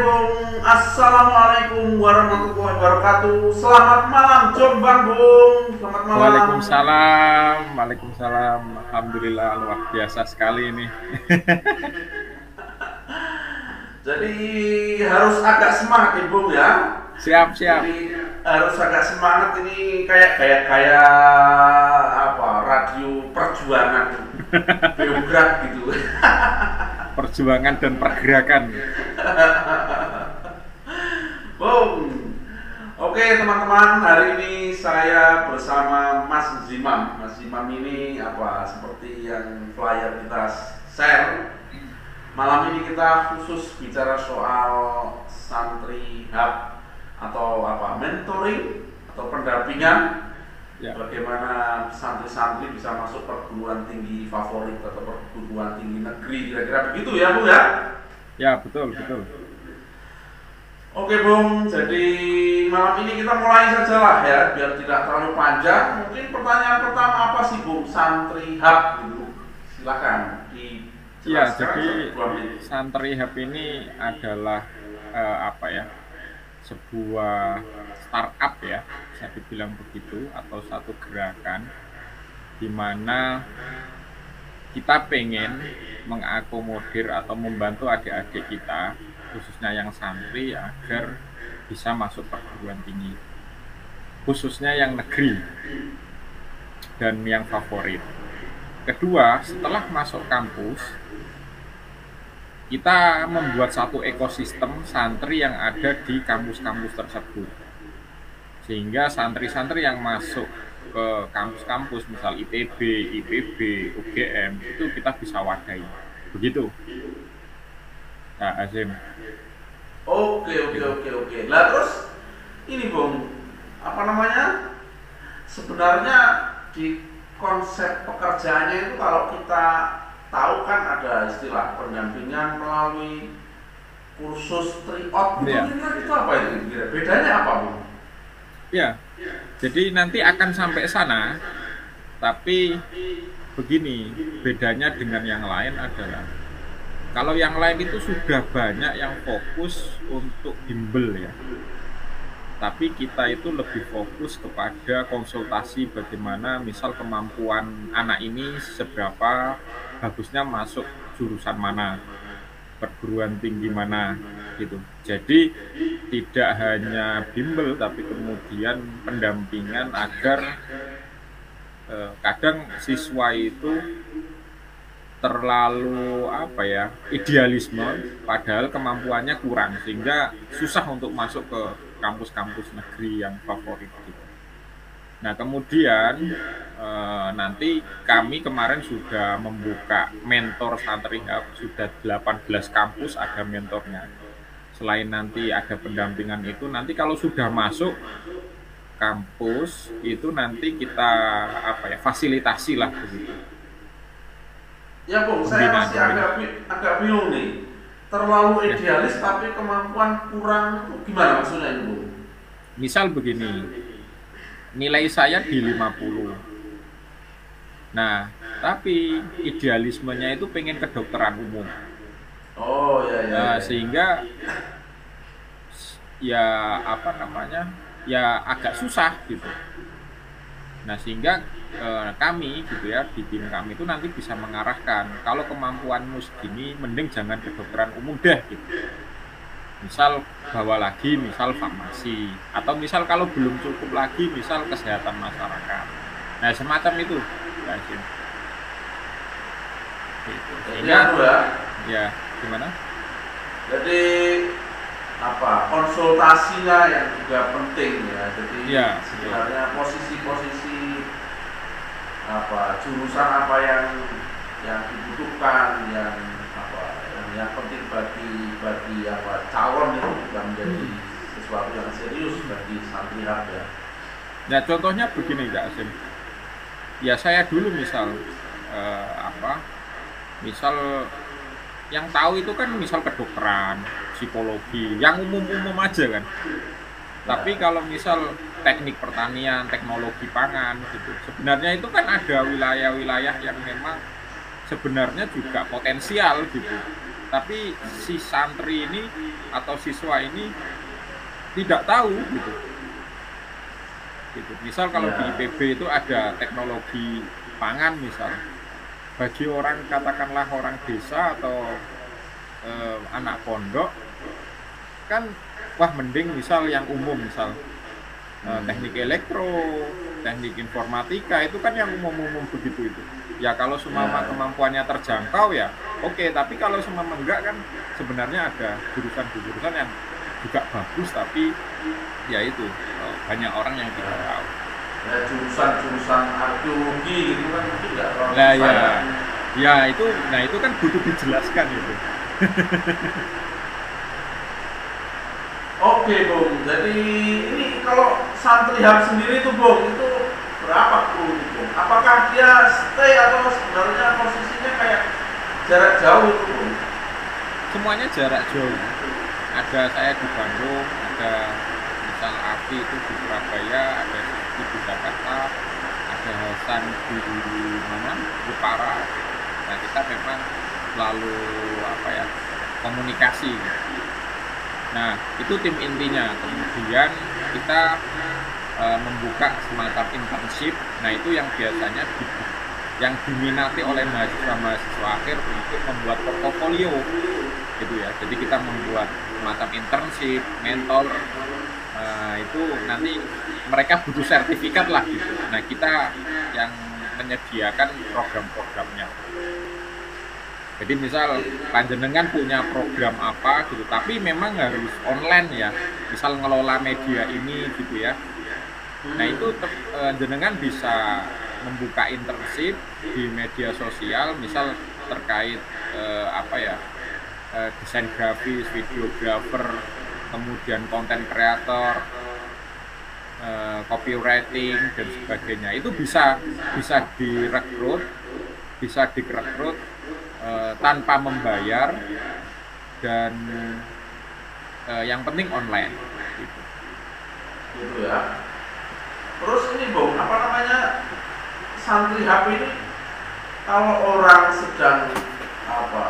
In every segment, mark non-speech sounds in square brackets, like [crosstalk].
Bung, Assalamualaikum warahmatullahi wabarakatuh. Selamat malam Jombang Bung. Selamat malam. Waalaikumsalam. Waalaikumsalam. Alhamdulillah luar biasa sekali ini. [laughs] Jadi harus agak semangat nih Bung ya. Siap siap. Jadi harus agak semangat ini kayak kayak kayak apa radio perjuangan. [laughs] Beograd gitu. Perjuangan dan pergerakan [laughs] Bung Oke teman-teman hari ini saya bersama Mas Zimam. Mas Zimam ini apa seperti yang flyer kita share. Malam ini kita khusus bicara soal santri hub atau apa mentoring atau pendampingan. Ya. bagaimana santri-santri bisa masuk perguruan tinggi favorit atau perguruan tinggi negeri kira-kira begitu ya Bu ya? Ya betul betul Oke Bung, jadi malam ini kita mulai saja lah ya biar tidak terlalu panjang. Mungkin pertanyaan pertama apa sih Bung? Santri hub gitu silakan Ya dijelaskan jadi. Santri Hub ini adalah eh, apa ya sebuah startup ya bisa dibilang begitu atau satu gerakan di mana kita pengen mengakomodir atau membantu adik-adik kita khususnya yang santri agar bisa masuk perguruan tinggi. Khususnya yang negeri dan yang favorit. Kedua setelah masuk kampus kita membuat satu ekosistem santri yang ada di kampus-kampus tersebut. Sehingga santri-santri yang masuk ke kampus-kampus misal ITB, IPB, UGM itu kita bisa wadai begitu. Nah Azim. Oke oke oke oke. Lah terus ini Bung apa namanya? Sebenarnya di konsep pekerjaannya itu kalau kita tahu kan ada istilah pendampingan melalui kursus triot. Itu Iya. kira-kira itu apa itu bedanya apa Bung? ya jadi nanti akan sampai sana tapi begini bedanya dengan yang lain adalah kalau yang lain itu sudah banyak yang fokus untuk bimbel ya tapi kita itu lebih fokus kepada konsultasi bagaimana misal kemampuan anak ini seberapa bagusnya masuk jurusan mana perguruan tinggi mana gitu jadi tidak hanya bimbel tapi kemudian pendampingan agar eh, kadang siswa itu terlalu apa ya idealisme padahal kemampuannya kurang sehingga susah untuk masuk ke kampus-kampus negeri yang favorit gitu. Nah kemudian eh, nanti kami kemarin sudah membuka mentor santri hub sudah 18 kampus ada mentornya. Selain nanti ada pendampingan itu nanti kalau sudah masuk kampus itu nanti kita apa ya fasilitasi lah begitu. Ya Bung, saya masih agak agak bingung nih. Terlalu Ya. idealis tapi kemampuan kurang itu gimana maksudnya itu Bung? Misal begini, nilai saya di 50. Nah, tapi idealismenya itu pengen kedokteran umum. Oh ya ya. Nah, ya. sehingga ya apa namanya? Ya agak susah gitu. Nah, sehingga eh, kami gitu ya di tim kami itu nanti bisa mengarahkan kalau kemampuanmu segini mending jangan kedokteran umum deh gitu. Misal bawa lagi misal farmasi atau misal kalau belum cukup lagi misal kesehatan masyarakat. Nah, semacam itu. Ya. Gitu. Sehingga anu ya. ya gimana? Jadi apa konsultasinya yang juga penting ya. Jadi Iya, sebenarnya posisi-posisi apa jurusan apa yang yang dibutuhkan yang yang, penting bagi bagi apa calon itu juga menjadi Hmm. sesuatu yang serius bagi santri ya. Nah contohnya begini Kak Asim. Ya saya dulu misal eh, apa? Misal yang tahu itu kan misal kedokteran, psikologi, yang umum-umum aja kan. Tapi kalau misal teknik pertanian, teknologi pangan gitu, sebenarnya itu kan ada wilayah-wilayah yang memang sebenarnya juga potensial gitu tapi si santri ini atau siswa ini tidak tahu gitu gitu misal kalau di Ya. IPB itu ada teknologi pangan misal bagi orang katakanlah orang desa atau eh, anak pondok kan wah mending misal yang umum misal eh, teknik elektro teknik informatika itu kan yang umum-umum begitu itu. Ya kalau semua Ya. kemampuannya terjangkau ya oke. Tapi kalau semua enggak kan sebenarnya ada jurusan-jurusan yang juga bagus tapi ya itu eh, banyak orang yang tidak tahu. Ya jurusan-jurusan arkeologi gitu kan itu nggak terlalu Nah, ya. ya itu nah itu kan butuh dijelaskan itu [laughs] Oke Bung, jadi ini kalau santri hub sendiri itu Bung, itu berapa kru itu Bung? Apakah dia stay atau sebenarnya posisinya kayak jarak jauh itu Bung? semuanya jarak jauh. Ada saya di Bandung ada misal Afi itu di Surabaya ada di Jakarta ada Hasan di mana? Jepara nah kita memang selalu apa ya komunikasi nah itu tim intinya. Kemudian kita eh, membuka semacam internship. Nah itu yang biasanya di, yang diminati oleh mahasiswa-mahasiswa akhir untuk membuat portofolio gitu ya. Jadi kita membuat semacam internship mentor eh, itu nanti mereka butuh sertifikat lah gitu. Nah kita yang menyediakan program-programnya jadi misal panjenengan punya program apa gitu tapi memang harus online ya. Misal ngelola media ini gitu ya. Nah itu eh, jenengan bisa membuka internship di media sosial misal terkait eh, apa ya eh, desain grafis, videographer, kemudian konten kreator, eh, copywriting dan sebagainya. Itu bisa bisa direkrut, bisa direkrut eh, tanpa membayar dan eh, yang penting online. Gitu. Gitu ya. Terus ini Bung, apa namanya santri hub ini kalau orang sedang apa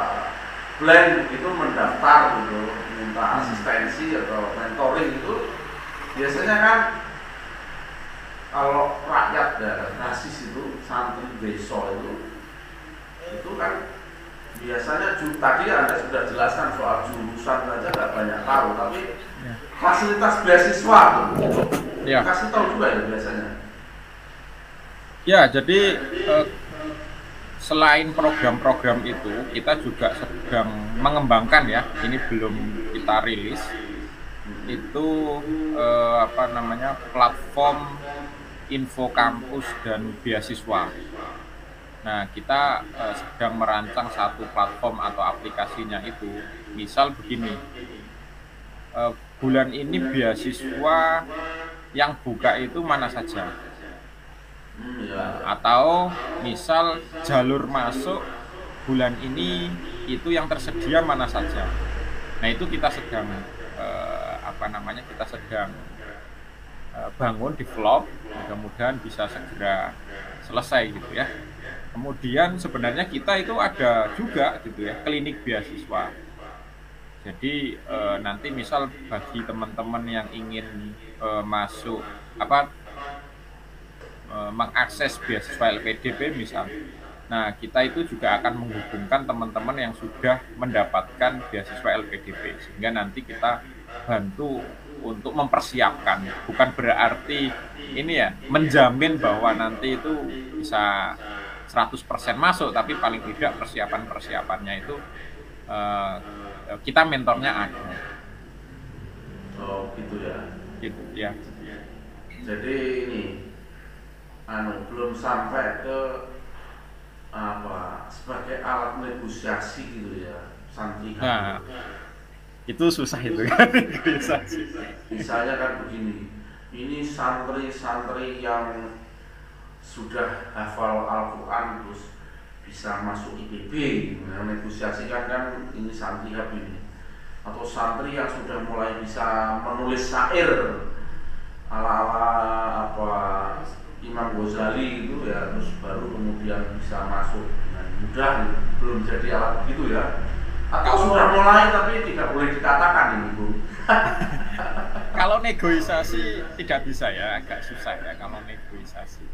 blank itu mendaftar gitu minta Hmm. asistensi atau mentoring itu biasanya kan kalau rakyat daerah basis itu santri desa itu itu kan biasanya tadi anda sudah jelaskan soal jurusan saja nggak banyak tahu tapi Ya. fasilitas beasiswa tuh Ya. kasih tahu juga ya biasanya Ya, jadi eh, selain program-program itu, kita juga sedang mengembangkan ya. Ini belum kita rilis. Itu eh, apa namanya platform info kampus dan beasiswa. Nah, kita eh, sedang merancang satu platform atau aplikasinya itu. Misal begini, eh, bulan ini beasiswa yang buka itu mana saja? hmm, ya atau misal jalur masuk bulan ini itu yang tersedia mana saja. Nah itu kita sedang eh, apa namanya kita sedang eh, bangun develop mudah-mudahan bisa segera selesai gitu ya. Kemudian sebenarnya kita itu ada juga gitu ya klinik beasiswa. Jadi eh, nanti misal bagi teman-teman yang ingin eh, masuk apa eh, mengakses beasiswa LPDP misal. Nah, kita itu juga akan menghubungkan teman-teman yang sudah mendapatkan beasiswa LPDP sehingga nanti kita bantu untuk mempersiapkan. Bukan berarti ini ya menjamin bahwa nanti itu bisa 100% masuk, tapi paling tidak persiapan-persiapannya itu eh, kita mentornya ada. oh gitu ya Gitu ya. jadi ini anu belum sampai ke apa sebagai alat negosiasi gitu ya santri. Nah, itu susah itu kan. [laughs] Sih. misalnya kan begini ini santri-santri yang sudah hafal Al-Quran terus bisa masuk IPB menegosiasikan kan ini santri ini. Atau santri yang sudah mulai bisa menulis syair ala-ala apa Imam Ghazali itu ya terus baru kemudian bisa masuk dengan mudah belum jadi alat begitu ya. Atau sudah mulai tapi tidak boleh dikatakan ini bu. [laughs] Kalau negosiasi tidak bisa ya agak susah ya kalau negosiasi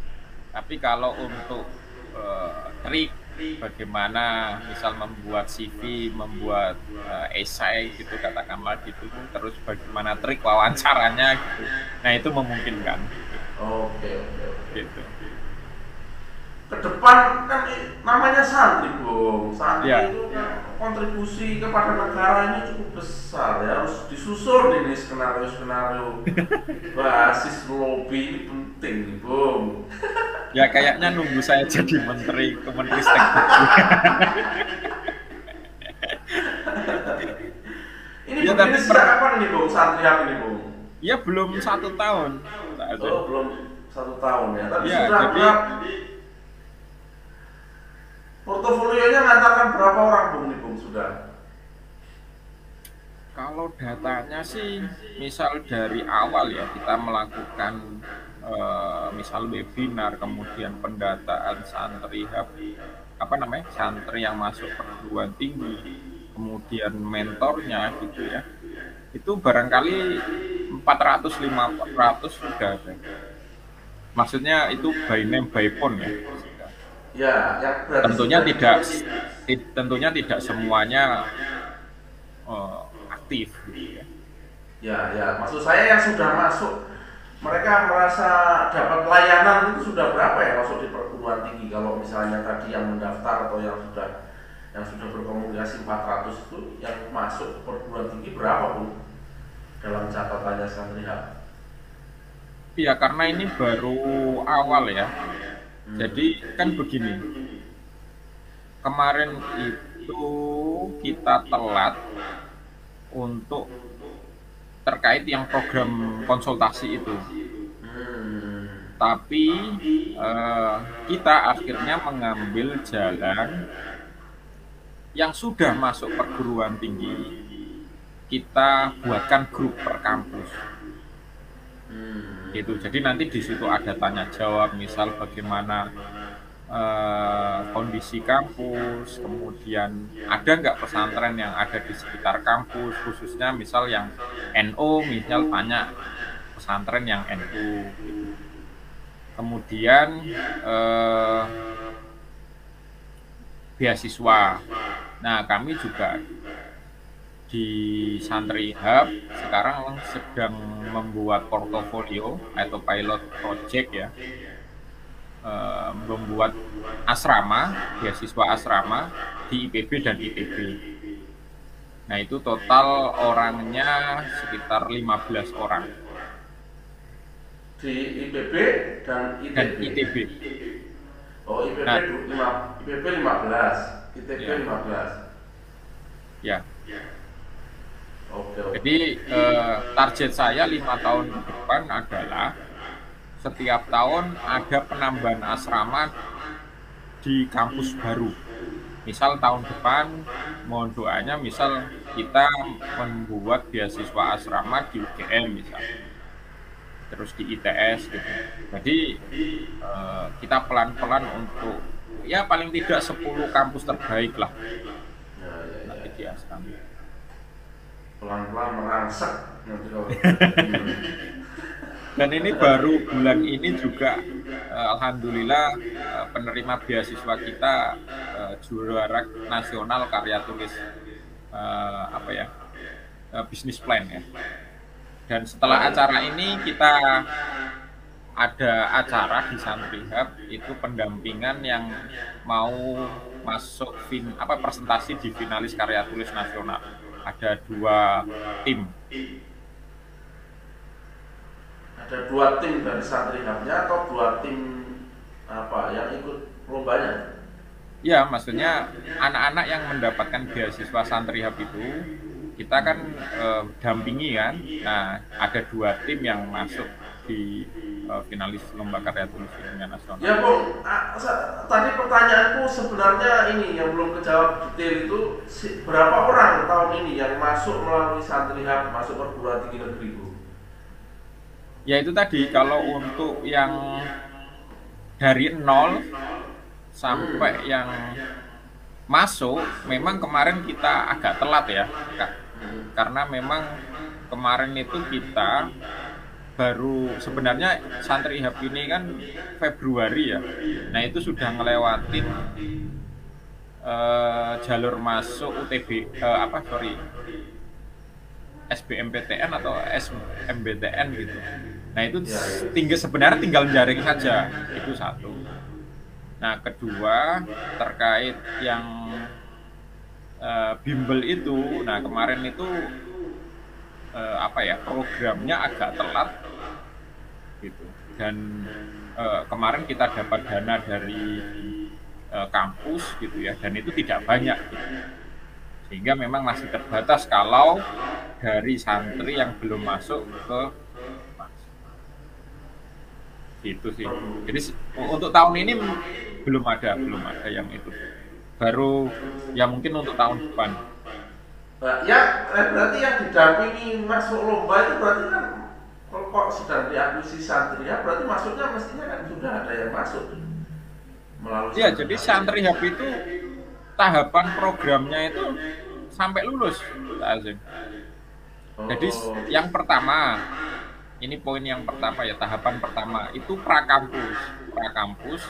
tapi kalau untuk uh, trik bagaimana misal membuat CV, membuat uh, esai gitu katakanlah gitu terus bagaimana trik wawancaranya gitu. Nah, itu memungkinkan. Oke, oke, oke. Gitu. Ke depan kan namanya santri, Bung. Santri ya. itu kan kontribusi kepada negara ini cukup besar ya. Harus disusun ini skenario-skenario [laughs] basis lobby ini penting nih, Bung. Ya kayaknya nunggu saya jadi menteri Kemenristek. ini ya, tapi sejak kapan nih Bung santri ini Bung? Ya belum satu tahun. Oh, belum satu tahun ya. Tapi ya, sudah jadi? Portofolionya mengatakan berapa orang Bung nih Bung sudah? Kalau datanya sih misal dari awal ya kita melakukan uh, misal webinar kemudian pendataan santri apa namanya santri yang masuk perguruan tinggi kemudian mentornya gitu ya itu barangkali 400 500 sudah ada. Maksudnya itu by name by phone ya? Ya yang tentunya tidak tentunya tidak semuanya uh, aktif gitu ya. Ya ya maksud saya yang sudah masuk mereka merasa dapat layanan itu sudah berapa ya masuk di perguruan tinggi? Kalau misalnya tadi yang mendaftar atau yang sudah yang sudah berkomunikasi 400 itu yang masuk perguruan tinggi berapa pun dalam catatannya santri Iya karena ini baru awal ya. Hmm. jadi kan begini. Kemarin itu kita telat untuk terkait yang program konsultasi itu. Tapi uh, kita akhirnya mengambil jalan yang sudah masuk perguruan tinggi, kita buatkan grup per kampus. Gitu. Jadi nanti di situ ada tanya jawab, misal bagaimana uh, kondisi kampus, kemudian ada nggak pesantren yang ada di sekitar kampus, khususnya misal yang NU, misal tanya pesantren yang NU. Kemudian uh, beasiswa. Nah, kami juga di Santri Hub sekarang sedang membuat portofolio atau pilot project ya Eh, membuat asrama, beasiswa asrama di IPB dan ITB. Nah itu total orangnya sekitar 15 orang. Di IPB dan ITB? Dan ITB. Oh IPB, nah, 5, IPB 15, ITB ya. 15. Ya. Oke, oke. Jadi eh, target saya lima tahun ke depan adalah setiap tahun ada penambahan asrama di kampus baru. Misal tahun depan mohon doanya misal kita membuat beasiswa asrama di UGM misal. Terus di ITS gitu. Jadi eh, kita pelan-pelan untuk ya paling tidak 10 kampus terbaik lah. Nanti di asrama. Pelan-pelan kalau [laughs] dan ini baru bulan ini juga uh, alhamdulillah uh, penerima beasiswa kita uh, juara nasional karya tulis uh, apa ya uh, bisnis plan ya. Dan setelah acara ini kita ada acara di Santri Hub itu pendampingan yang mau masuk fin apa presentasi di finalis karya tulis nasional. Ada dua tim ada dua tim dari santri hubnya atau dua tim apa yang ikut lombanya? Ya, maksudnya anak-anak yang mendapatkan beasiswa santri hub itu kita kan eh, dampingi kan. Nah, ada dua tim yang masuk di eh, finalis lomba karya tulis ilmiah nasional. Ya, Bu. Tadi pertanyaanku sebenarnya ini yang belum kejawab detail itu berapa orang tahun ini yang masuk melalui santri hub masuk perguruan tinggi negeri, Bu? Ya itu tadi kalau untuk yang dari nol sampai yang masuk memang kemarin kita agak telat ya karena memang kemarin itu kita baru sebenarnya santri hub ini kan Februari ya. Nah itu sudah ngelewatin uh, jalur masuk UTB uh, apa sorry SBMPTN atau SMBTN gitu. Nah itu ya, ya. tinggal sebenarnya tinggal jaring saja itu satu. Nah kedua terkait yang uh, bimbel itu, nah kemarin itu uh, apa ya programnya agak telat gitu dan uh, kemarin kita dapat dana dari uh, kampus gitu ya dan itu tidak banyak gitu sehingga memang masih terbatas kalau dari santri yang belum masuk ke itu sih. Jadi untuk tahun ini belum ada belum ada yang itu. Baru ya mungkin untuk tahun depan. Ya eh, berarti yang didampingi masuk lomba itu berarti kan kok sudah diakuisisi santri ya berarti masuknya mestinya kan sudah ada yang masuk. Melalui ya jadi santri. hub itu tahapan programnya itu sampai lulus Azim. Jadi oh. yang pertama ini poin yang pertama ya tahapan pertama itu prakampus prakampus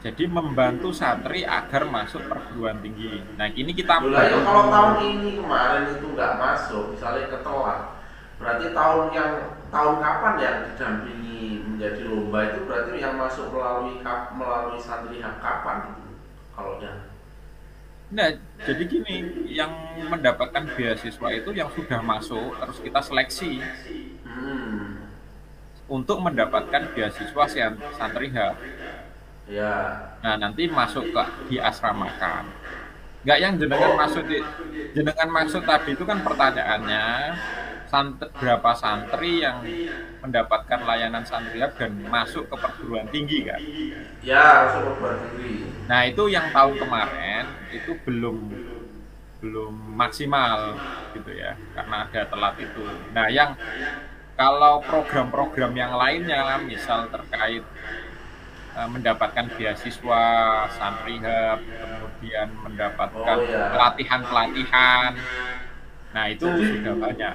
jadi membantu santri agar masuk perguruan tinggi. Nah ini kita Mulai, kalau tahun ini kemarin itu nggak masuk, misalnya ketelah, berarti tahun yang tahun kapan yang didampingi menjadi lomba itu berarti yang masuk melalui melalui santri kapan itu kalau yang Nah, jadi gini, yang mendapatkan beasiswa itu yang sudah masuk terus kita seleksi hmm. untuk mendapatkan beasiswa santri hub. Ya. Nah, nanti masuk ke di asramakan. Enggak yang jenengan oh. masuk di jenengan maksud tadi itu kan pertanyaannya santri, berapa santri yang mendapatkan layanan santri hub dan masuk ke perguruan tinggi kan? Ya, masuk perguruan tinggi. Nah, itu yang tahun kemarin itu belum belum maksimal gitu ya karena ada telat itu. Nah yang kalau program-program yang lainnya misal terkait uh, mendapatkan beasiswa santri hub kemudian mendapatkan oh, iya. pelatihan-pelatihan nah itu jadi, sudah banyak.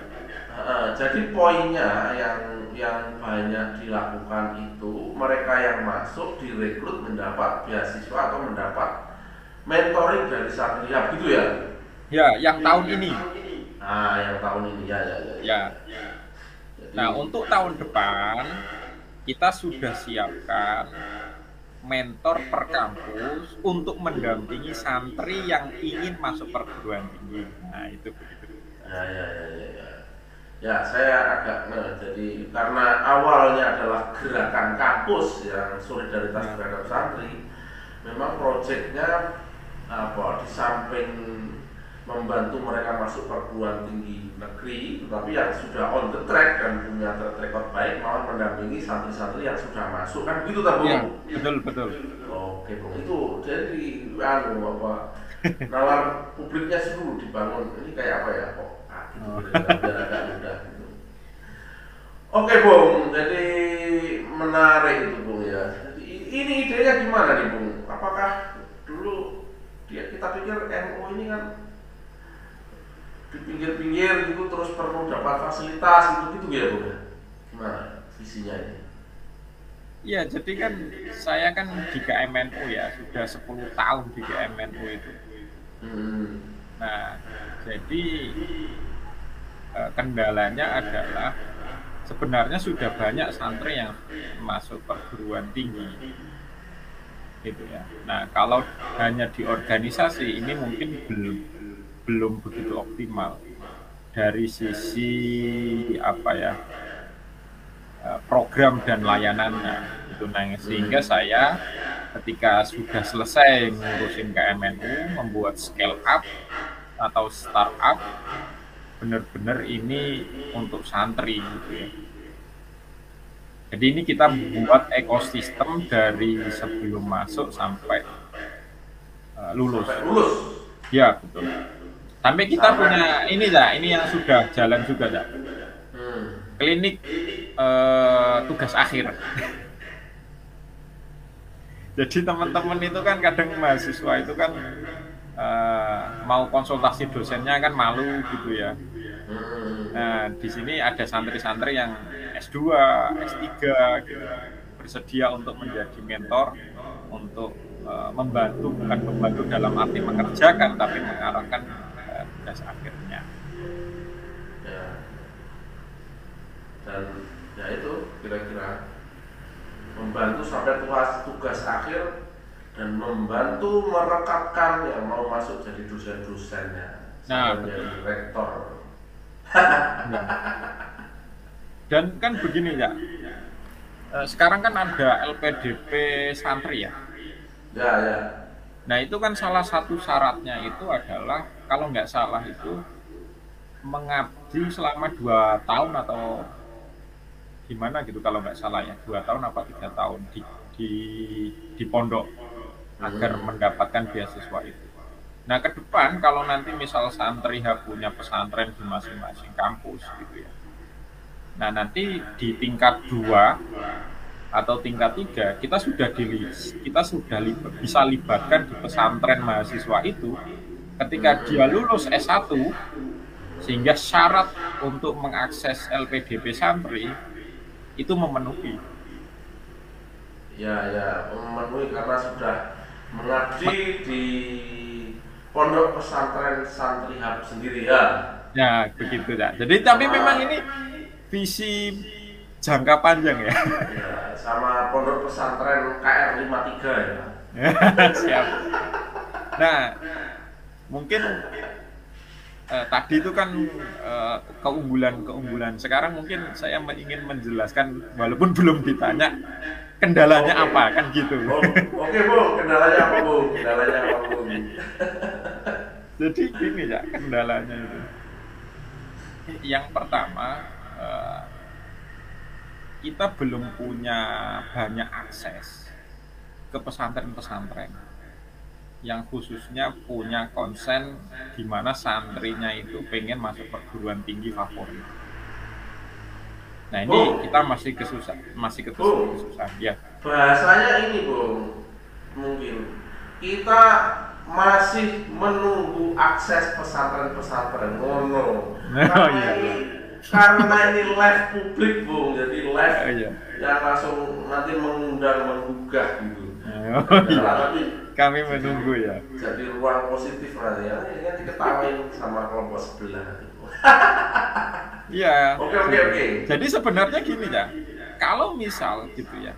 Uh, jadi poinnya yang yang banyak dilakukan itu mereka yang masuk direkrut mendapat beasiswa atau mendapat mentoring dari Satria gitu ya? Ya, yang tahun ini. Ah, yang tahun ini ya ya ya. Ya. nah, untuk tahun depan kita sudah siapkan mentor per kampus untuk mendampingi santri yang ingin masuk perguruan tinggi. Nah, itu begitu. Ya, ya, ya, ya. Ya, ya saya agak nah, jadi karena awalnya adalah gerakan kampus yang solidaritas terhadap santri, memang proyeknya apa di samping membantu mereka masuk perguruan tinggi negeri, tetapi yang sudah on the track dan punya track record baik malah mendampingi santri-santri yang sudah masuk. Kan begitu tak ya, betul betul. Oke bung itu jadi anu apa nalar publiknya seluruh dibangun. Ini kayak apa ya kok oh. biar agak mudah gitu. Oke bung, jadi menarik itu bung ya. Jadi, ini idenya gimana nih bung? Apakah dulu dia kita pikir MU ini kan di pinggir-pinggir gitu terus perlu dapat fasilitas gitu gitu ya bu gimana visinya ini Iya, jadi kan saya kan di KMNU ya, sudah 10 tahun di KMNU itu. Hmm. Nah, jadi eh, kendalanya adalah sebenarnya sudah banyak santri yang masuk perguruan tinggi. Gitu ya. Nah kalau hanya di organisasi ini mungkin belum belum begitu optimal. Dari sisi apa ya eh, program dan layanannya itu nah sehingga saya ketika sudah selesai ngurusin KMNU membuat scale up atau startup benar-benar ini untuk santri gitu ya jadi ini kita buat ekosistem dari sebelum masuk sampai uh, lulus. Sampai lulus. Ya betul. Sampai kita sampai. punya ini dah, ini yang sudah jalan juga dah. Hmm. Klinik uh, tugas akhir. [laughs] jadi teman-teman itu kan kadang mahasiswa itu kan uh, mau konsultasi dosennya kan malu gitu ya. Nah di sini ada santri-santri yang S2, S3 gitu. Bersedia untuk menjadi mentor untuk uh, membantu bukan membantu dalam arti mengerjakan tapi mengarahkan uh, tugas akhirnya. Ya. dan ya itu kira-kira membantu sampai tugas tugas akhir dan membantu merekatkan yang mau masuk jadi dosen-dosennya. Nah, menjadi rektor. Nah. dan kan begini ya. Sekarang kan ada LPDP santri ya? Ya ya. Nah itu kan salah satu syaratnya itu adalah kalau nggak salah itu mengabdi selama dua tahun atau gimana gitu kalau nggak salah ya? Dua tahun apa tiga tahun di di di pondok agar mendapatkan beasiswa itu. Nah ke depan kalau nanti misal santri punya pesantren di masing-masing kampus gitu ya. Nah nanti di tingkat dua atau tingkat tiga kita sudah di kita sudah li, bisa libatkan di pesantren mahasiswa itu ketika dia lulus S1 sehingga syarat untuk mengakses LPDP santri itu memenuhi. Ya, ya, memenuhi karena sudah mengabdi di pondok pesantren santri hab sendiri ya. Ya, begitu ya. Jadi tapi memang ini visi jangka panjang ya. ya sama pondok pesantren KR 53 ya. [laughs] Siap. Nah, mungkin eh, tadi itu kan eh, keunggulan-keunggulan. Sekarang mungkin saya ingin menjelaskan walaupun belum ditanya kendalanya okay. apa kan gitu. Oh, Oke okay, bu, kendalanya apa bu? Kendalanya apa bu? Jadi gini ya kendalanya itu. Yang pertama eh, kita belum punya banyak akses ke pesantren-pesantren yang khususnya punya konsen di mana santrinya itu pengen masuk perguruan tinggi favorit. Nah ini kita masih kesusah, masih kesusah, kesusah. Ya. Bahasanya ini bung, mungkin kita masih menunggu akses pesantren-pesantren mono. [laughs] Oh, iya, iya. Karena ini live publik bung, jadi live oh, iya. yang langsung nanti mengundang menggugah gitu. Oh, iya. Nah, tapi kami menunggu ya jadi ruang positif nanti ya ini kan diketawain sama kelompok sebelah [laughs] iya. Oke oke oke. Jadi sebenarnya gini ya kalau misal gitu ya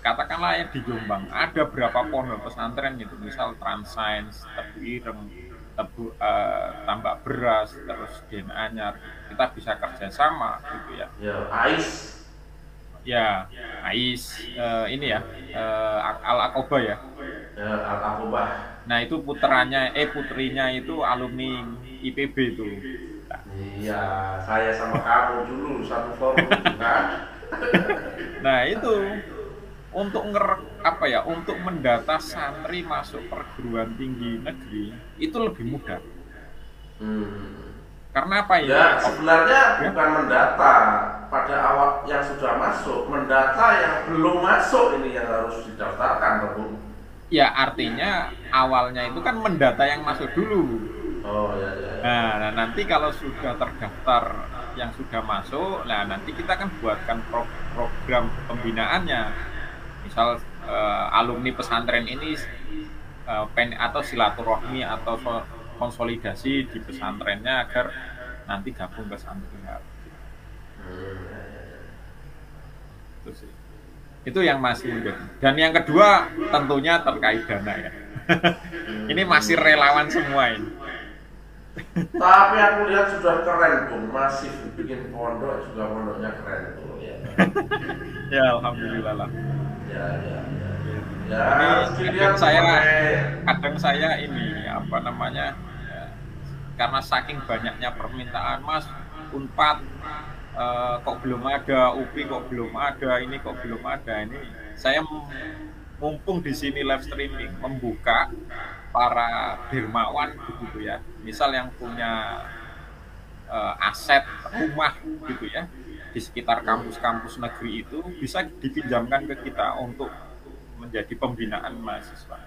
katakanlah yang di Jombang ada berapa pondok pesantren gitu misal Transcience Tebu Ireng Tebu uh, Tambak Beras terus Den Anyar kita bisa kerjasama gitu ya. Ya AIS. Ya Ais uh, ini ya uh, Al Akoba ya. Ya Al Akoba nah itu putranya eh putrinya itu alumni IPB itu iya saya sama kamu dulu satu forum kan nah itu untuk nger apa ya untuk mendata santri masuk perguruan tinggi negeri itu lebih mudah hmm. Karena apa ya? Ya sebenarnya ya? bukan mendata pada awal yang sudah masuk, mendata yang belum masuk ini yang harus didaftarkan, Bu. Ya artinya awalnya itu kan mendata yang masuk dulu. Oh ya ya. ya. Nah, nah nanti kalau sudah terdaftar yang sudah masuk, nah nanti kita kan buatkan pro program pembinaannya. Misal uh, alumni pesantren ini uh, pen atau silaturahmi atau konsolidasi di pesantrennya agar nanti gabung ke santri itu sih itu yang masih menjadi dan yang kedua tentunya terkait dana ya [laughs] ini masih relawan semua ini tapi aku lihat sudah keren bung masih bikin pondok juga pondoknya keren tuh. Ya [laughs] ya alhamdulillah lah. Ya ya ya. Ya, ini kadang saya kadang saya ini apa namanya karena saking banyaknya permintaan mas unpad uh, kok belum ada upi kok belum ada ini kok belum ada ini. Saya mumpung di sini live streaming membuka para dermawan begitu ya misal yang punya uh, aset rumah gitu ya di sekitar kampus-kampus negeri itu bisa dipinjamkan ke kita untuk menjadi pembinaan mahasiswa.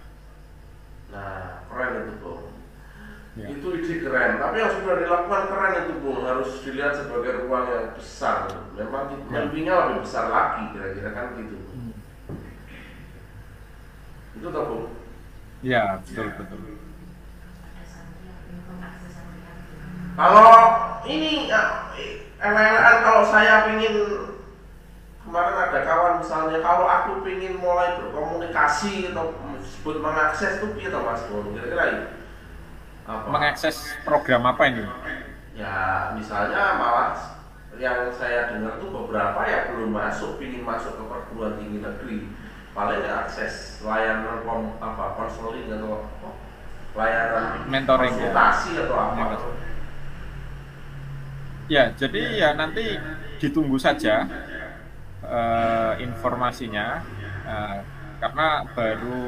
Nah, keren itu Bung. Ya. Itu ide keren. Tapi yang sudah dilakukan keren itu Bung harus dilihat sebagai ruang yang besar. Memang Ya. mimpinya lebih besar lagi kira-kira kan gitu. Hmm. Itu toh Bung. Ya, betul betul. Kalau ini elekan kalau saya pingin kemarin ada kawan misalnya kalau aku pingin mulai berkomunikasi atau sebut mengakses itu toh Mas? Kira-kira ini apa? Mengakses program apa ini? ya misalnya malah yang saya dengar tuh beberapa ya belum masuk pingin masuk ke perguruan tinggi negeri paling ya akses layanan kom, apa konseling atau apa, layanan Mentoring, ya. konsultasi atau apa Ya, Ya, jadi ya nanti ditunggu saja eh, informasinya Eh, karena baru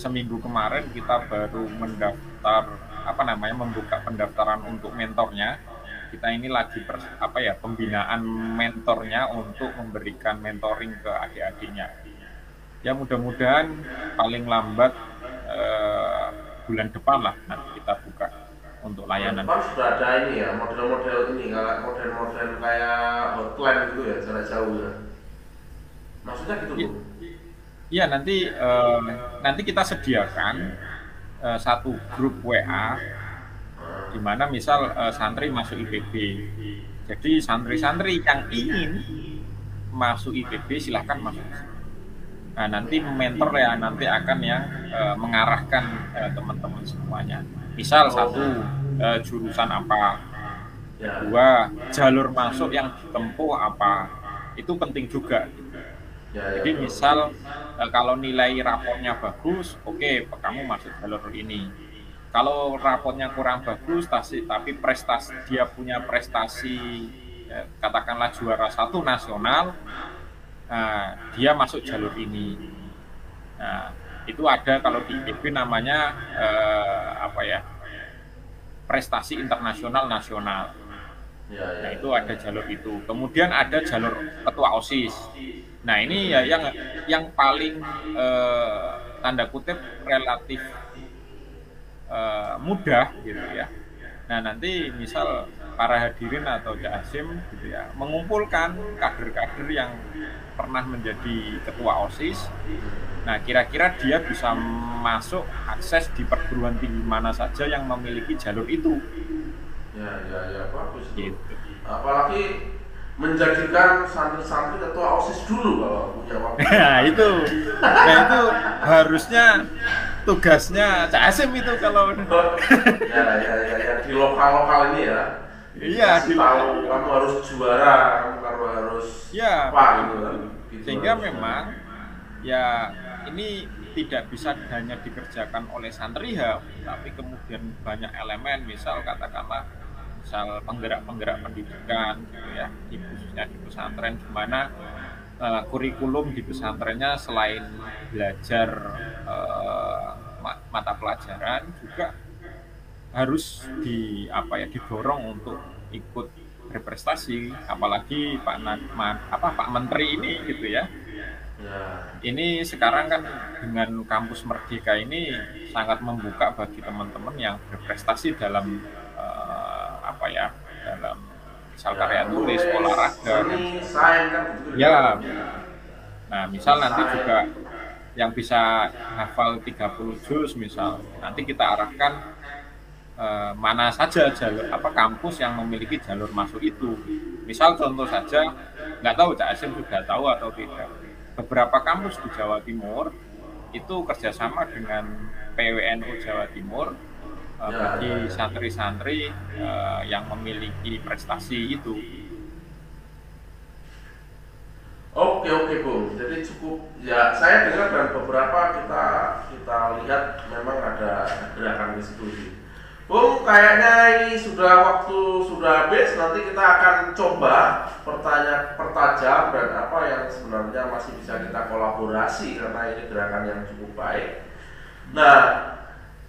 seminggu kemarin kita baru mendaftar apa namanya membuka pendaftaran untuk mentornya. Kita ini lagi per, apa ya pembinaan mentornya untuk memberikan mentoring ke adik-adiknya. Ya mudah-mudahan paling lambat eh, bulan depan lah nanti kita buka untuk layanan. Depan sudah ada ini ya model-model ini model-model kayak hotline gitu ya jarak jauh ya maksudnya gitu Iya. bu Iya nanti eh, nanti kita sediakan eh, satu grup WA di mana misal eh, santri masuk IPB. Jadi santri-santri yang ingin masuk IPB silahkan masuk. Nah nanti mentor ya nanti akan yang eh, mengarahkan eh, teman-teman semuanya. Misal satu eh, jurusan apa, ya dua jalur masuk yang ditempuh apa, itu penting juga. ya, ya Jadi misal eh, kalau nilai raportnya bagus, oke kamu masuk jalur ini. Kalau raportnya kurang bagus, tapi, tapi prestasi dia punya prestasi katakanlah juara satu nasional, nah, dia masuk jalur ini. Nah, itu ada kalau di IPB namanya eh, apa ya prestasi internasional nasional. ya, ya, Nah, itu ada jalur itu. Kemudian ada jalur ketua OSIS. Nah, ini ya yang yang paling eh, tanda kutip relatif eh, mudah gitu ya. Nah, nanti misal para hadirin atau Jasim gitu ya, mengumpulkan kader-kader yang pernah menjadi ketua OSIS. Nah, kira-kira dia bisa masuk akses di perguruan tinggi mana saja yang memiliki jalur itu. ya, ya, ya, bagus itu. Gitu. apalagi menjadikan santri-santri ketua osis dulu kalau punya waktu [laughs] Nah itu, nah itu harusnya tugasnya Cak Asim itu kalau [laughs] ya, ya, ya, ya, di lokal-lokal ini ya Iya, di tahu kamu harus juara kamu harus ya apa gitu kan Gitu sehingga harusnya. memang ya ini tidak bisa hanya dikerjakan oleh santri ya, tapi kemudian banyak elemen misal katakanlah misal penggerak-penggerak pendidikan gitu ya di khususnya di pesantren di mana eh, kurikulum di pesantrennya selain belajar ma- mata pelajaran juga harus di apa ya didorong untuk ikut berprestasi apalagi Pak Ma- apa Pak Menteri ini gitu ya. Ya. Ini sekarang kan dengan kampus Merdeka ini sangat membuka bagi teman-teman yang berprestasi dalam eh, apa ya dalam misal karya tulis olahraga. Kan Ya. Nah, misal nanti juga yang bisa hafal 30 juz misal, nanti kita arahkan eh, mana saja jalur apa kampus yang memiliki jalur masuk itu. Misal contoh saja, nggak tahu Cak Asim sudah tahu atau tidak. Beberapa kampus di Jawa Timur itu kerjasama dengan PWNU Jawa Timur eh, Ya, bagi santri-santri eh, yang memiliki prestasi itu. Oke oke bung, jadi cukup ya saya dengar dan beberapa kita kita lihat memang ada gerakan di situ. Bung, kayaknya ini sudah waktu sudah habis. Nanti kita akan coba pertanyaan pertajam dan apa yang sebenarnya masih bisa kita kolaborasi karena ini gerakan yang cukup baik. Nah,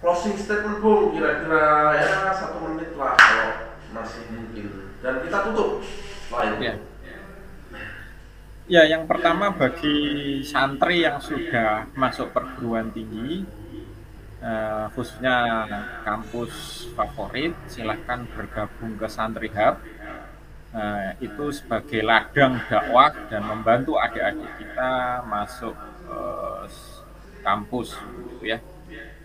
closing statement Bung, kira-kira ya satu menit lah kalau masih mungkin. Dan kita tutup itu. Ya. Ya, yang pertama bagi santri yang sudah masuk perguruan tinggi, uh, khususnya kampus favorit, silahkan bergabung ke Santri Hub. Uh, itu sebagai ladang dakwah dan membantu adik-adik kita masuk uh, kampus, gitu ya.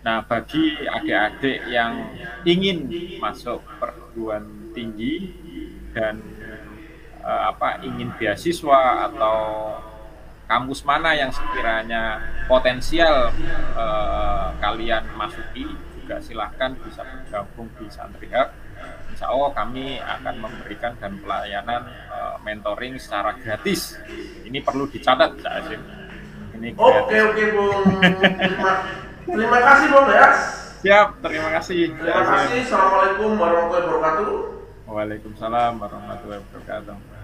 Nah, bagi adik-adik yang ingin masuk perguruan tinggi dan apa ingin beasiswa atau kampus mana yang sekiranya potensial uh, kalian masuki juga silahkan bisa bergabung di Santri Hub. Insya Allah kami akan memberikan dan pelayanan uh, mentoring secara gratis. Ini perlu dicatat, Cak Ini Oke oke Bung. Terima, terima kasih Bung ya. Siap, terima kasih. Terima kasih. Assalamualaikum warahmatullahi wabarakatuh. Waalaikumsalam warahmatullahi wabarakatuh.